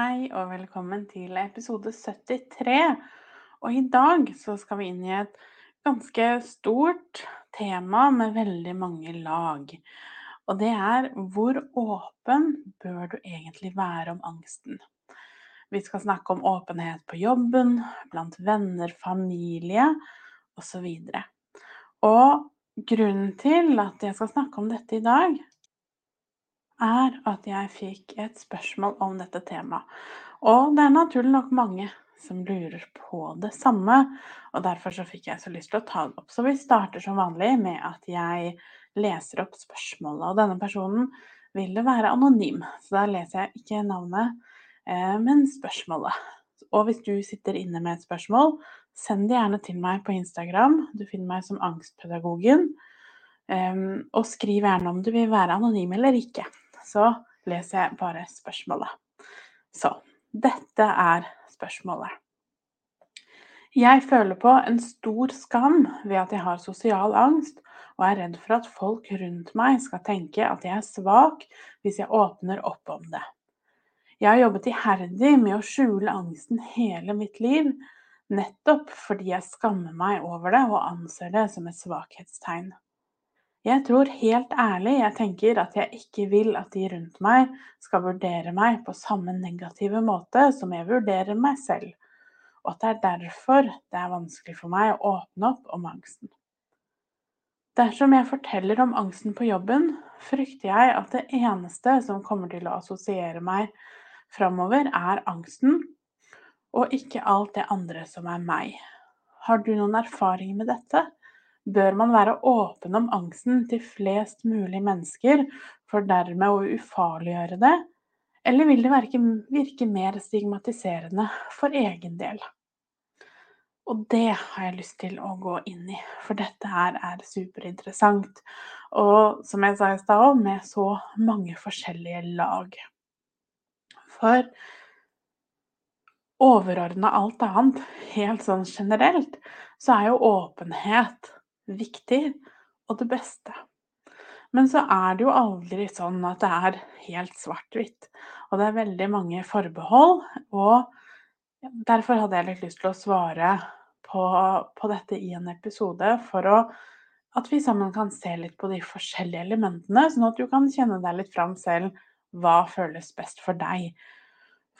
Hei og velkommen til episode 73. Og i dag så skal vi inn i et ganske stort tema med veldig mange lag. Og det er hvor åpen bør du egentlig være om angsten? Vi skal snakke om åpenhet på jobben, blant venner, familie osv. Og, og grunnen til at jeg skal snakke om dette i dag, er at jeg fikk et spørsmål om dette temaet. Og det er naturlig nok mange som lurer på det samme, og derfor så fikk jeg så lyst til å ta det opp. Så vi starter som vanlig med at jeg leser opp spørsmålet, og denne personen vil være anonym, så da leser jeg ikke navnet, eh, men spørsmålet. Og hvis du sitter inne med et spørsmål, send det gjerne til meg på Instagram. Du finner meg som Angstpedagogen. Ehm, og skriv gjerne om du vil være anonym eller ikke så leser jeg bare spørsmålet. Så dette er spørsmålet. Jeg føler på en stor skam ved at jeg har sosial angst, og er redd for at folk rundt meg skal tenke at jeg er svak hvis jeg åpner opp om det. Jeg har jobbet iherdig med å skjule angsten hele mitt liv, nettopp fordi jeg skammer meg over det og anser det som et svakhetstegn. Jeg tror helt ærlig jeg tenker at jeg ikke vil at de rundt meg skal vurdere meg på samme negative måte som jeg vurderer meg selv, og at det er derfor det er vanskelig for meg å åpne opp om angsten. Dersom jeg forteller om angsten på jobben, frykter jeg at det eneste som kommer til å assosiere meg framover, er angsten, og ikke alt det andre som er meg. Har du noen erfaring med dette? Bør man være åpen om angsten til flest mulig mennesker for dermed å ufarliggjøre det, eller vil det virke, virke mer stigmatiserende for egen del? Og det har jeg lyst til å gå inn i, for dette her er superinteressant. Og som jeg sa i stad òg, med så mange forskjellige lag. For overordna alt annet, helt sånn generelt, så er jo åpenhet viktig og det beste. Men så er det jo aldri sånn at det er helt svart-hvitt. Og det er veldig mange forbehold. Og derfor hadde jeg litt lyst til å svare på, på dette i en episode, for å, at vi sammen kan se litt på de forskjellige elementene, sånn at du kan kjenne deg litt fram selv hva føles best for deg.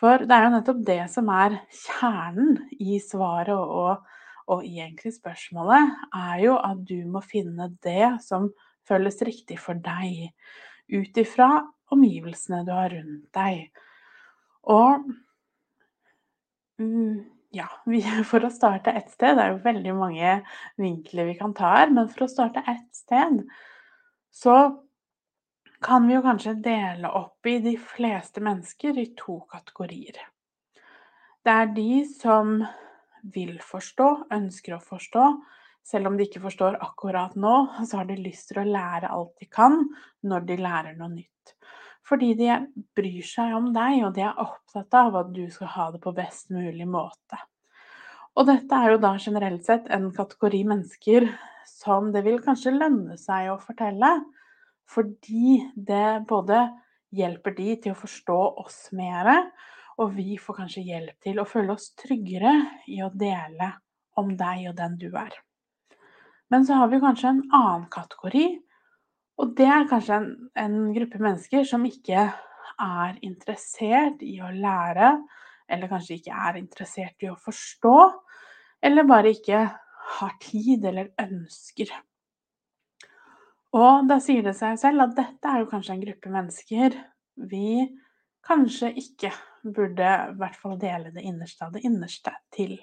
For det er jo nettopp det som er kjernen i svaret og, og egentlig spørsmålet er jo at du må finne det som føles riktig for deg, ut ifra omgivelsene du har rundt deg. Og mm, ja, for å starte ett sted Det er jo veldig mange vinkler vi kan ta her, men for å starte ett sted, så kan vi jo kanskje dele opp i de fleste mennesker i to kategorier. Det er de som vil forstå, ønsker å forstå. Selv om de ikke forstår akkurat nå, så har de lyst til å lære alt de kan når de lærer noe nytt. Fordi de bryr seg om deg, og de er opptatt av at du skal ha det på best mulig måte. Og dette er jo da generelt sett en kategori mennesker som det vil kanskje lønne seg å fortelle, fordi det både hjelper de til å forstå oss mere, og vi får kanskje hjelp til å føle oss tryggere i å dele om deg og den du er. Men så har vi kanskje en annen kategori, og det er kanskje en, en gruppe mennesker som ikke er interessert i å lære, eller kanskje ikke er interessert i å forstå, eller bare ikke har tid eller ønsker. Og da sier det seg selv at dette er jo kanskje en gruppe mennesker vi kanskje ikke burde i hvert fall dele det innerste av det innerste til.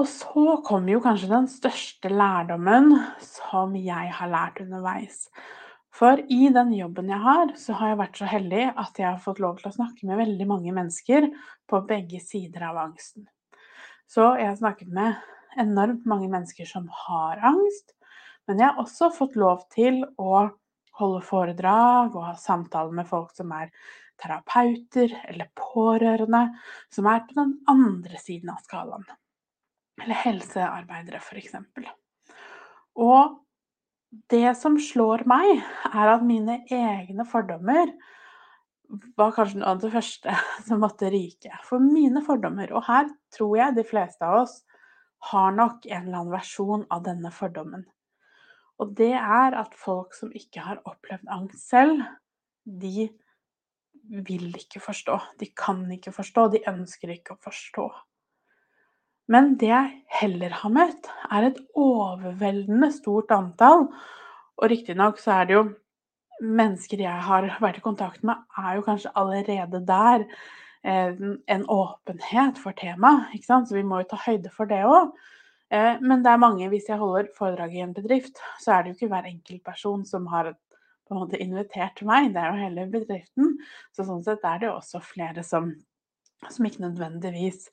Og så kommer jo kanskje den største lærdommen som jeg har lært underveis. For i den jobben jeg har, så har jeg vært så heldig at jeg har fått lov til å snakke med veldig mange mennesker på begge sider av angsten. Så jeg har snakket med enormt mange mennesker som har angst, men jeg har også fått lov til å holde foredrag og ha samtaler med folk som er terapeuter eller pårørende, som er på den andre siden av skalaen. Eller helsearbeidere, f.eks. Og det som slår meg, er at mine egne fordommer var kanskje noe av det første som måtte ryke. For mine fordommer, og her tror jeg de fleste av oss har nok en eller annen versjon av denne fordommen. Og det er at folk som ikke har opplevd angst selv, de vil ikke forstå. De kan ikke forstå, de ønsker ikke å forstå. Men det jeg heller har møtt, er et overveldende stort antall. Og riktignok så er det jo mennesker jeg har vært i kontakt med, er jo kanskje allerede der eh, en åpenhet for temaet. Så vi må jo ta høyde for det òg. Eh, men det er mange, hvis jeg holder foredrag i en bedrift, så er det jo ikke hver enkelt person som har på en måte invitert meg, det er jo hele bedriften. Så sånn sett er det jo også flere som, som ikke nødvendigvis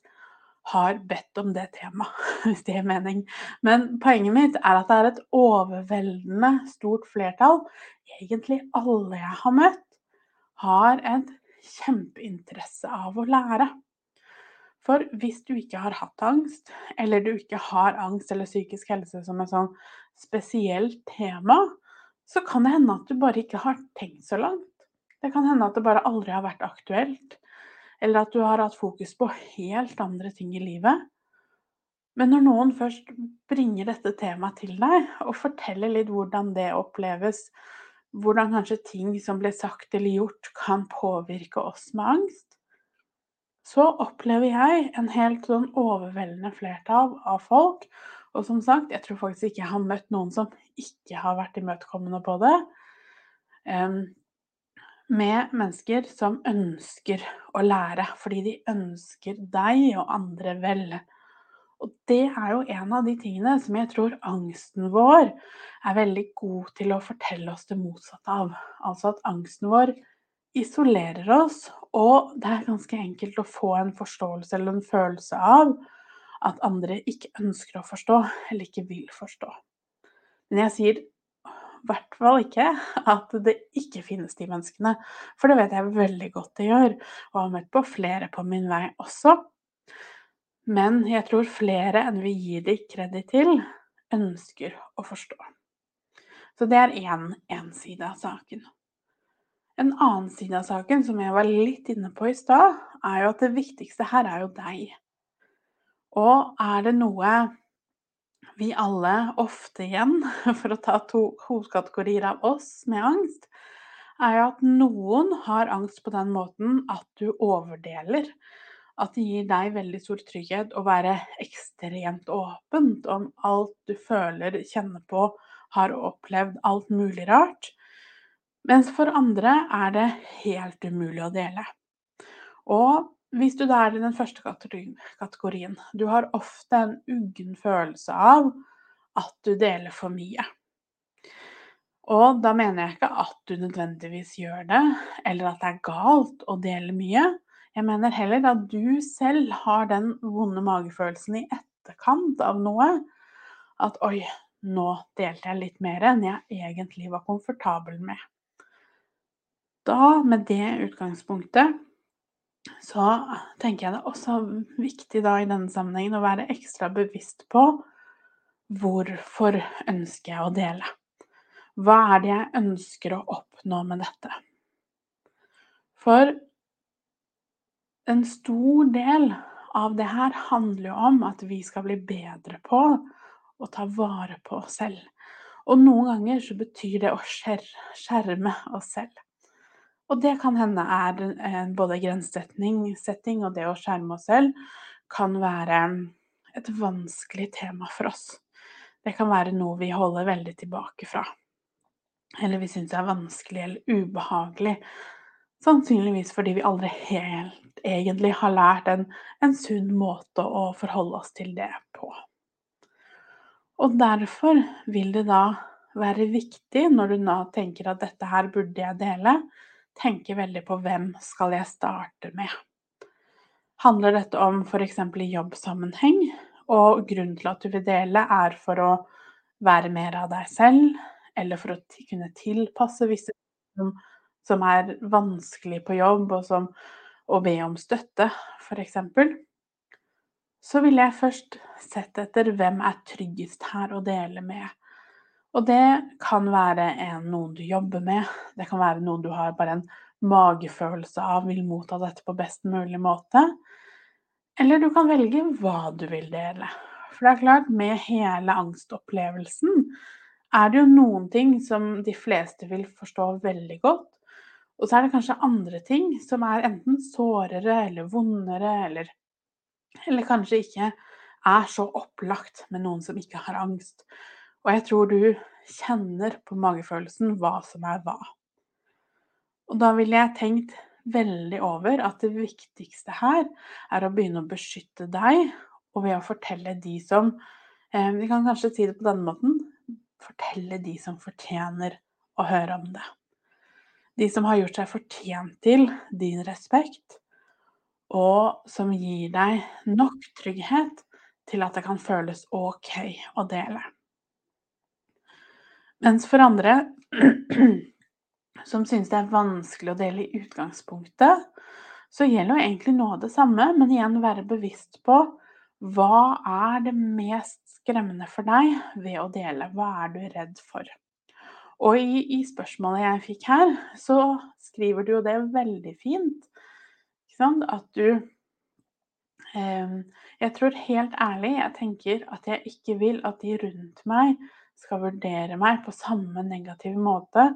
har bedt om det temaet, hvis det gir mening. Men poenget mitt er at det er et overveldende stort flertall, egentlig alle jeg har møtt, har et kjempeinteresse av å lære. For hvis du ikke har hatt angst, eller du ikke har angst eller psykisk helse som et sånn spesielt tema, så kan det hende at du bare ikke har tenkt så langt. Det kan hende at det bare aldri har vært aktuelt eller at du har hatt fokus på helt andre ting i livet. Men når noen først bringer dette temaet til deg, og forteller litt hvordan det oppleves, hvordan kanskje ting som blir sagt eller gjort, kan påvirke oss med angst, så opplever jeg en helt sånn overveldende flertall av folk. Og som sagt, jeg tror faktisk ikke jeg har møtt noen som ikke har vært imøtekommende på det. Um, med mennesker som ønsker å lære, fordi de ønsker deg og andre vel. Og det er jo en av de tingene som jeg tror angsten vår er veldig god til å fortelle oss det motsatte av. Altså at angsten vår isolerer oss, og det er ganske enkelt å få en forståelse eller en følelse av at andre ikke ønsker å forstå eller ikke vil forstå. Men jeg sier hvert fall ikke at det ikke finnes de menneskene. For det vet jeg veldig godt det gjør, og har møtt på flere på min vei også. Men jeg tror flere enn vi gir de kreditt til, ønsker å forstå. Så det er én side av saken. En annen side av saken som jeg var litt inne på i stad, er jo at det viktigste her er jo deg. Og er det noe vi alle ofte igjen, for å ta to hovedkategorier av oss med angst, er jo at noen har angst på den måten at du overdeler. At det gir deg veldig stor trygghet å være ekstremt åpent om alt du føler, kjenner på, har opplevd, alt mulig rart. Mens for andre er det helt umulig å dele. Og hvis du da er i den første kategorien, du har ofte en uggen følelse av at du deler for mye. Og da mener jeg ikke at du nødvendigvis gjør det, eller at det er galt å dele mye. Jeg mener heller at du selv har den vonde magefølelsen i etterkant av noe. At 'oi, nå delte jeg litt mer enn jeg egentlig var komfortabel med'. Da, med det utgangspunktet, så tenker jeg det er også viktig da i denne sammenhengen å være ekstra bevisst på hvorfor ønsker jeg å dele? Hva er det jeg ønsker å oppnå med dette? For en stor del av det her handler jo om at vi skal bli bedre på å ta vare på oss selv. Og noen ganger så betyr det å skjerme oss selv. Og det kan hende er både grensesetting og det å skjerme oss selv kan være et vanskelig tema for oss. Det kan være noe vi holder veldig tilbake fra. Eller vi syns er vanskelig eller ubehagelig. Sannsynligvis fordi vi aldri helt egentlig har lært en, en sunn måte å forholde oss til det på. Og derfor vil det da være viktig når du nå tenker at dette her burde jeg dele, tenke veldig på hvem skal jeg starte med. Handler dette om f.eks. i jobbsammenheng, og grunnen til at du vil dele er for å være mer av deg selv, eller for å kunne tilpasse visse ting som er vanskelig på jobb, og som å be om støtte, f.eks., så ville jeg først sett etter hvem er tryggest her å dele med. Og det kan være en, noen du jobber med, det kan være noen du har bare en magefølelse av vil motta dette på best mulig måte. Eller du kan velge hva du vil dele. For det er klart, med hele angstopplevelsen er det jo noen ting som de fleste vil forstå veldig godt, og så er det kanskje andre ting som er enten sårere eller vondere, eller, eller kanskje ikke er så opplagt med noen som ikke har angst. Og jeg tror du kjenner på magefølelsen hva som er hva. Og da ville jeg tenkt veldig over at det viktigste her er å begynne å beskytte deg, og ved å fortelle de som eh, Vi kan kanskje si det på denne måten fortelle de som fortjener å høre om det. De som har gjort seg fortjent til din respekt, og som gir deg nok trygghet til at det kan føles OK å dele. Mens for andre som synes det er vanskelig å dele i utgangspunktet, så gjelder jo egentlig noe av det samme, men igjen være bevisst på hva er det mest skremmende for deg ved å dele? Hva er du redd for? Og i, i, spørsmålet jeg fikk her, så skriver du jo det veldig fint. At du eh, Jeg tror helt ærlig jeg tenker at jeg ikke vil at de rundt meg skal vurdere meg på samme negative måte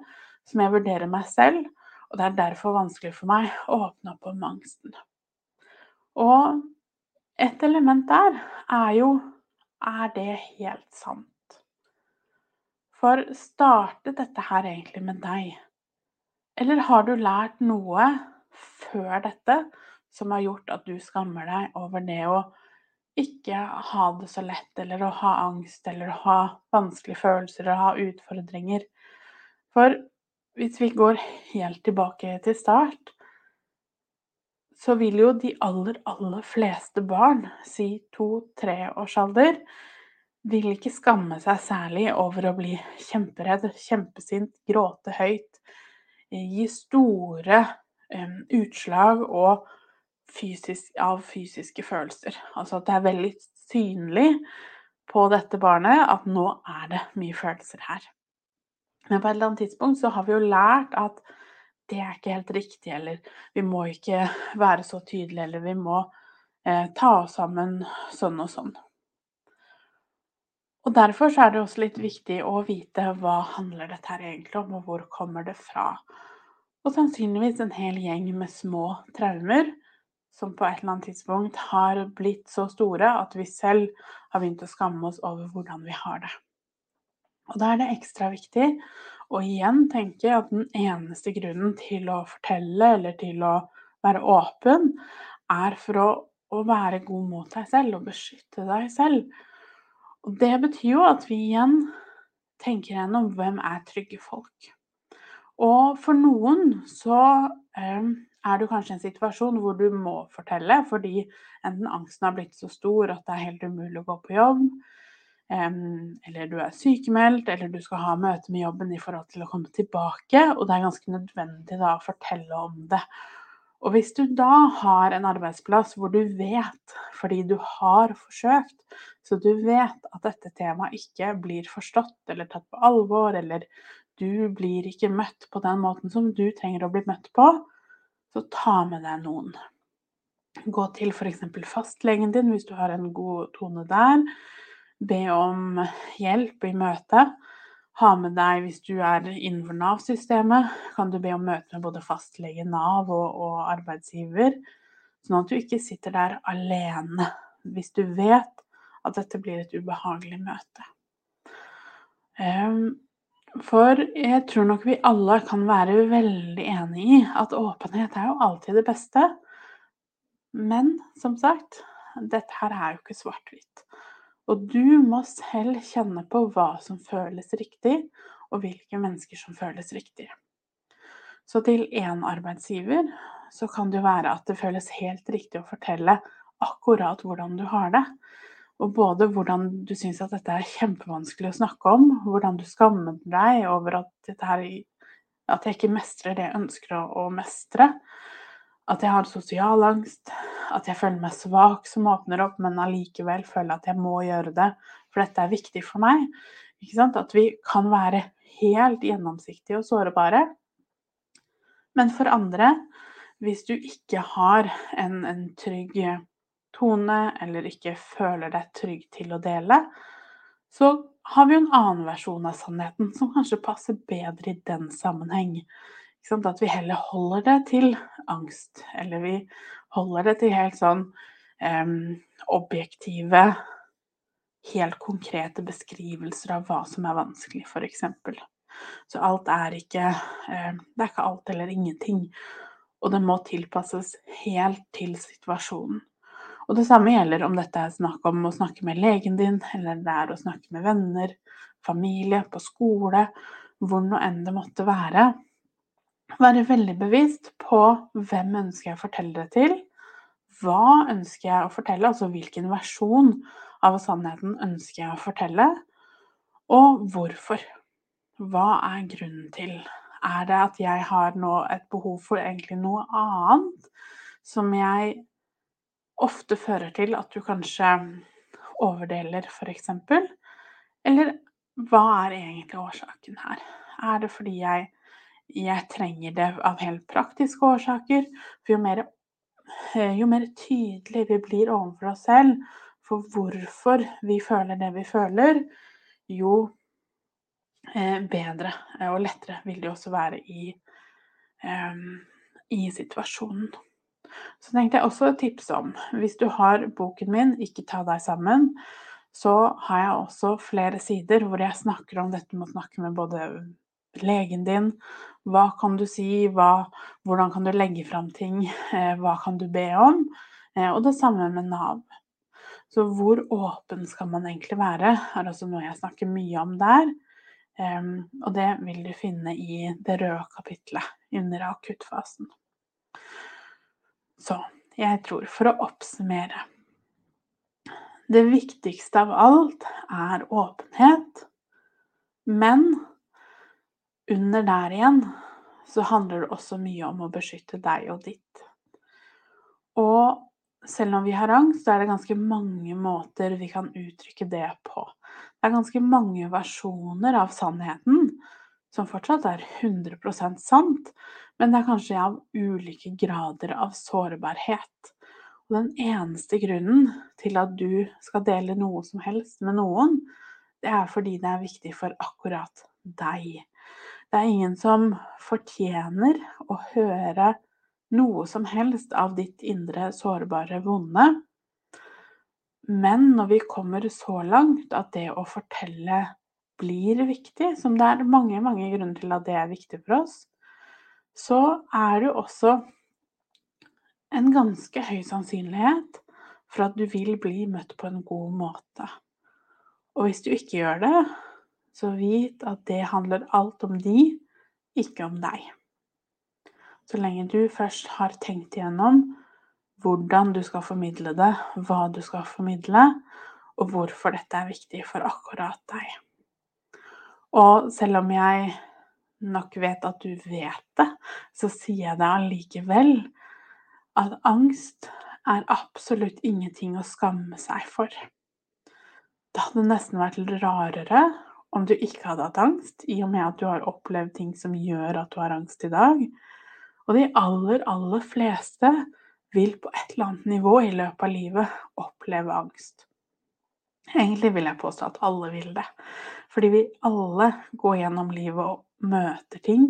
som jeg vurderer meg selv. Og det er derfor vanskelig for meg å åpne opp om angsten. Og et element der er jo Er det helt sant? For startet dette her egentlig med deg? Eller har du lært noe før dette som har gjort at du skammer deg over det å ikke ha det så lett, eller å ha angst, eller å ha vanskelige følelser, eller å ha utfordringer? For hvis vi går helt tilbake til start, så vil jo de aller, aller fleste barn si to-treårsalder vil ikke skamme seg særlig over å bli kjemperedd, kjempesint, gråte høyt, gi store um, utslag fysisk, av fysiske følelser. Altså at det er veldig synlig på dette barnet at nå er det mye følelser her. Men på et eller annet tidspunkt så har vi jo lært at det er ikke helt riktig, eller vi må ikke være så tydelige, eller vi må eh, ta oss sammen sånn og sånn. Og Derfor så er det også litt viktig å vite hva handler dette her egentlig om, og hvor kommer det fra. Og sannsynligvis en hel gjeng med små traumer som på et eller annet tidspunkt har blitt så store at vi selv har begynt å skamme oss over hvordan vi har det. Og da er det ekstra viktig å igjen tenke at den eneste grunnen til å fortelle eller til å være åpen, er for å, å være god mot deg selv og beskytte deg selv. Og det betyr jo at vi igjen tenker gjennom hvem er trygge folk. Og for noen så um, er du kanskje i en situasjon hvor du må fortelle fordi enten angsten har blitt så stor at det er helt umulig å gå på jobb, eller du er sykemeldt, eller du skal ha møte med jobben i forhold til å komme tilbake, og det er ganske nødvendig da å fortelle om det. Og hvis du da har en arbeidsplass hvor du vet, fordi du har forsøkt, så du vet at dette temaet ikke blir forstått eller tatt på alvor, eller du blir ikke møtt på den måten som du trenger å bli møtt på, så ta med deg noen. Gå til f.eks. fastlegen din hvis du har en god tone der. Be om hjelp i møtet. Ha med deg, hvis du er innenfor Nav-systemet, kan du be om møte med både fastlege, Nav og, og, arbeidsgiver. Sånn at du ikke sitter der alene hvis du vet at dette blir et ubehagelig møte. Um, for jeg tror nok vi alle kan være veldig enig i at åpenhet er jo alltid det beste. Men som sagt, dette her er jo ikke svart-hvitt. Og du må selv kjenne på hva som føles riktig, og hvilke mennesker som føles riktig. Så til én arbeidsgiver så kan det jo være at det føles helt riktig å fortelle akkurat hvordan du har det. Og både hvordan du syns at dette er kjempevanskelig å snakke om, hvordan du skammer deg over at, her, at jeg ikke mestrer det jeg ønsker å, mestre. At jeg har sosial angst, at jeg føler meg svak som åpner opp, men allikevel føler at jeg må gjøre det, for dette er viktig for meg. At vi kan være helt gjennomsiktige og sårbare. Men for andre, hvis du ikke har en, en trygg tone, eller ikke føler deg trygg til å dele, så har vi en annen versjon av sannheten som kanskje passer bedre i den sammenheng. At vi heller holder det til angst, eller vi holder det til helt sånn um, objektive, helt konkrete beskrivelser av hva som er vanskelig, f.eks. Så alt er ikke Det er ikke alt eller ingenting. Og det må tilpasses helt til situasjonen. Og det samme gjelder om dette er snakk om å snakke med legen din, eller det er å snakke med venner, familie, på skole, hvor nå enn det måtte være. Være veldig bevisst på hvem ønsker jeg å fortelle det til, hva ønsker jeg å fortelle, altså hvilken versjon av sannheten ønsker jeg å fortelle, og hvorfor. Hva er grunnen til? Er det at jeg har nå et behov for egentlig noe annet som jeg ofte fører til at du kanskje overdeler, f.eks. Eller hva er egentlig årsaken her? Er det fordi jeg, jeg trenger det av helt praktiske årsaker? For jo mer, eh, jo mer tydelig vi blir overfor oss selv for hvorfor vi føler det vi føler, jo eh, bedre og lettere vil det også være i, i situasjonen. Så tenkte jeg også å tipse om, hvis du har boken min 'Ikke ta deg sammen', så har jeg også flere sider hvor jeg snakker om dette med å snakke med både legen din, hva kan du si, hva, hvordan kan du legge fram ting, eh, hva kan du be om, eh, og det samme med Nav. Så hvor åpen skal man egentlig være, er også noe jeg snakker mye om der. Um, og det vil du finne i det røde kapitlet under akuttfasen. Så jeg tror, for å oppsummere Det viktigste av alt er åpenhet. Men under der igjen så handler det også mye om å beskytte deg og ditt. Og selv om vi har angst, så er det ganske mange måter vi kan uttrykke det på. Det er ganske mange versjoner av sannheten som fortsatt er 100% sant, men det er kanskje av ulike grader av sårbarhet. Og den eneste grunnen til at du skal dele noe som helst med noen, det er fordi det er viktig for akkurat deg. Det er ingen som fortjener å høre noe som helst av ditt indre sårbare vonde. Men når vi kommer så langt at det å fortelle blir viktig, som det er mange, mange grunner til at det er viktig for oss, så er det også en ganske høy sannsynlighet for at du vil bli møtt på en god måte. Og hvis du ikke gjør det, så vit at det handler alt om de, ikke om deg. Så lenge du først har tenkt igjennom hvordan du skal formidle det, hva du skal formidle, og hvorfor dette er viktig for akkurat deg. Og selv om jeg nok vet at du vet det, så sier jeg det allikevel. At angst er absolutt ingenting å skamme seg for. Det hadde nesten vært rarere om du ikke hadde hatt angst, i og med at du har opplevd ting som gjør at du har angst i dag. Og de aller, aller fleste vil på et eller annet nivå i løpet av livet oppleve angst. Egentlig vil jeg påstå at alle vil det. Fordi vi alle går gjennom livet og møter ting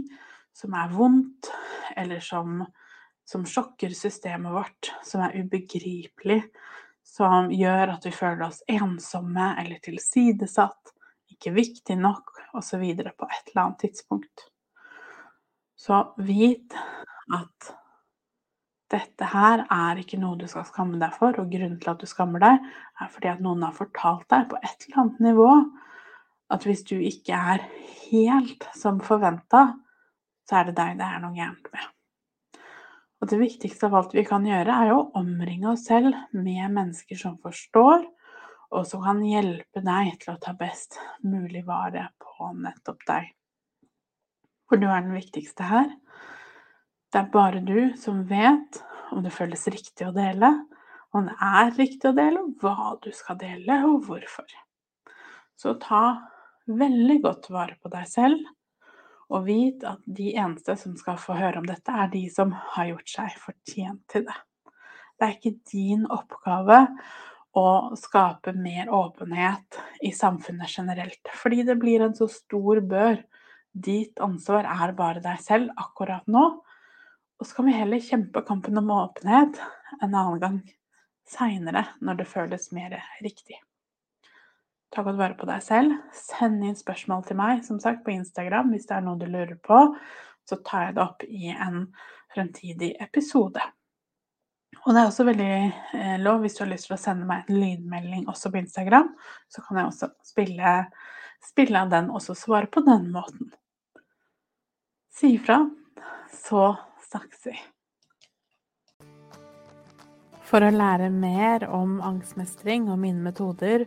som er vondt, eller som, som sjokker systemet vårt, som er ubegripelig, som gjør at vi føler oss ensomme eller tilsidesatt, ikke viktig nok, osv. på et eller annet tidspunkt. Så vit at dette her er ikke noe du skal skamme deg for, og grunnen til at du skammer deg, er fordi at noen har fortalt deg på et eller annet nivå at hvis du ikke er helt som forventa, så er det deg det er noe gærent med. Og det viktigste av alt vi kan gjøre, er å omringe oss selv med mennesker som forstår, og som kan hjelpe deg til å ta best mulig vare på nettopp deg. For du er den viktigste her. Det er bare du som vet om det føles riktig å dele, om det er riktig å dele, hva du skal dele, og hvorfor. Så ta veldig godt vare på deg selv, og vit at de eneste som skal få høre om dette, er de som har gjort seg fortjent til det. Det er ikke din oppgave å skape mer åpenhet i samfunnet generelt, fordi det blir en så stor bør. Ditt ansvar er bare deg selv akkurat nå. Og så kan vi heller kjempe kampen om åpenhet en annen gang seinere, når det føles mer riktig. Ta godt vare på deg selv. Send inn spørsmål til meg som sagt, på Instagram hvis det er noe du lurer på. Så tar jeg det opp i en fremtidig episode. Og det er også veldig eh, lov hvis du har lyst til å sende meg en lydmelding også på Instagram. Så kan jeg også spille, spille av den og svare på den måten. Si ifra, så snakkes vi. For å lære mer om angstmestring og mine metoder,